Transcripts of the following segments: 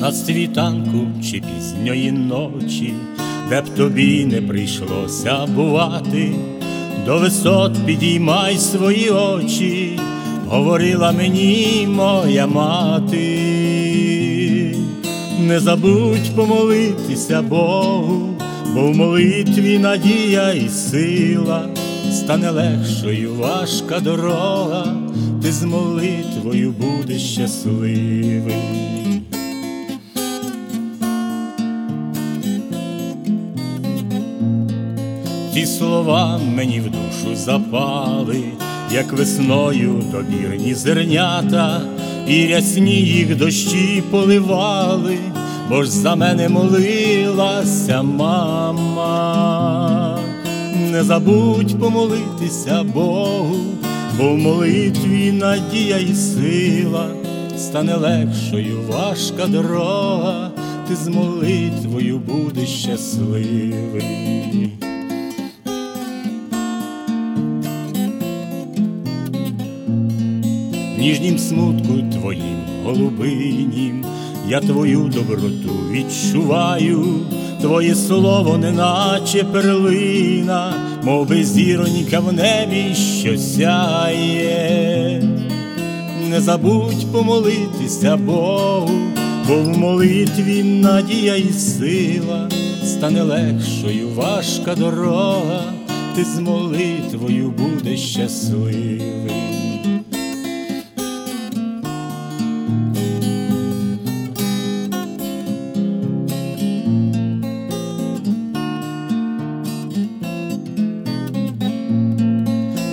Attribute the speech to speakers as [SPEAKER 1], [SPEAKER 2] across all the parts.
[SPEAKER 1] на світанку чи пізньої ночі, де б тобі не прийшлося бувати, до висот підіймай свої очі, говорила мені моя мати, не забудь помолитися Богу, бо в молитві надія і сила, стане легшою важка дорога, ти з молитвою будеш щасливий. Ті слова мені в душу запали, як весною добірні зернята, і рясні їх дощі поливали, бо ж за мене молилася мама. Не забудь помолитися Богу, бо в молитві надія і сила, стане легшою важка дорога, ти з молитвою будеш щасливий. Ніжнім смутку твоїм голубинім, я твою доброту відчуваю, твоє слово, неначе перлина, мов би зіронька в небі, що сяє, не забудь помолитися Богу, бо в молитві надія і сила, стане легшою важка дорога, ти з молитвою будеш щасливий.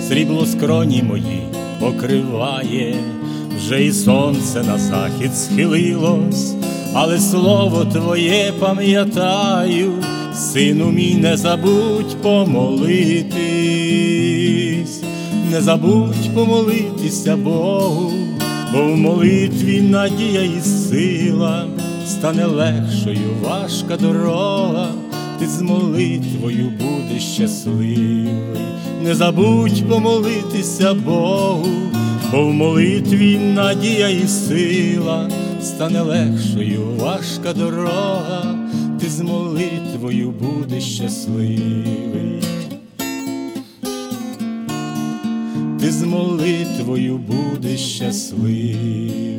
[SPEAKER 1] Срібло скроні мої покриває, вже і сонце на захід схилилось, але слово твоє пам'ятаю, сину мій, не забудь помолитись, не забудь помолитися Богу, бо в молитві надія і сила стане легшою важка дорога ти з молитвою будеш щасливий, не забудь помолитися Богу, бо в молитві надія і сила стане легшою важка дорога, ти з молитвою будеш щасливий, ти з молитвою будеш щасливий.